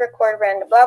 record random blah blah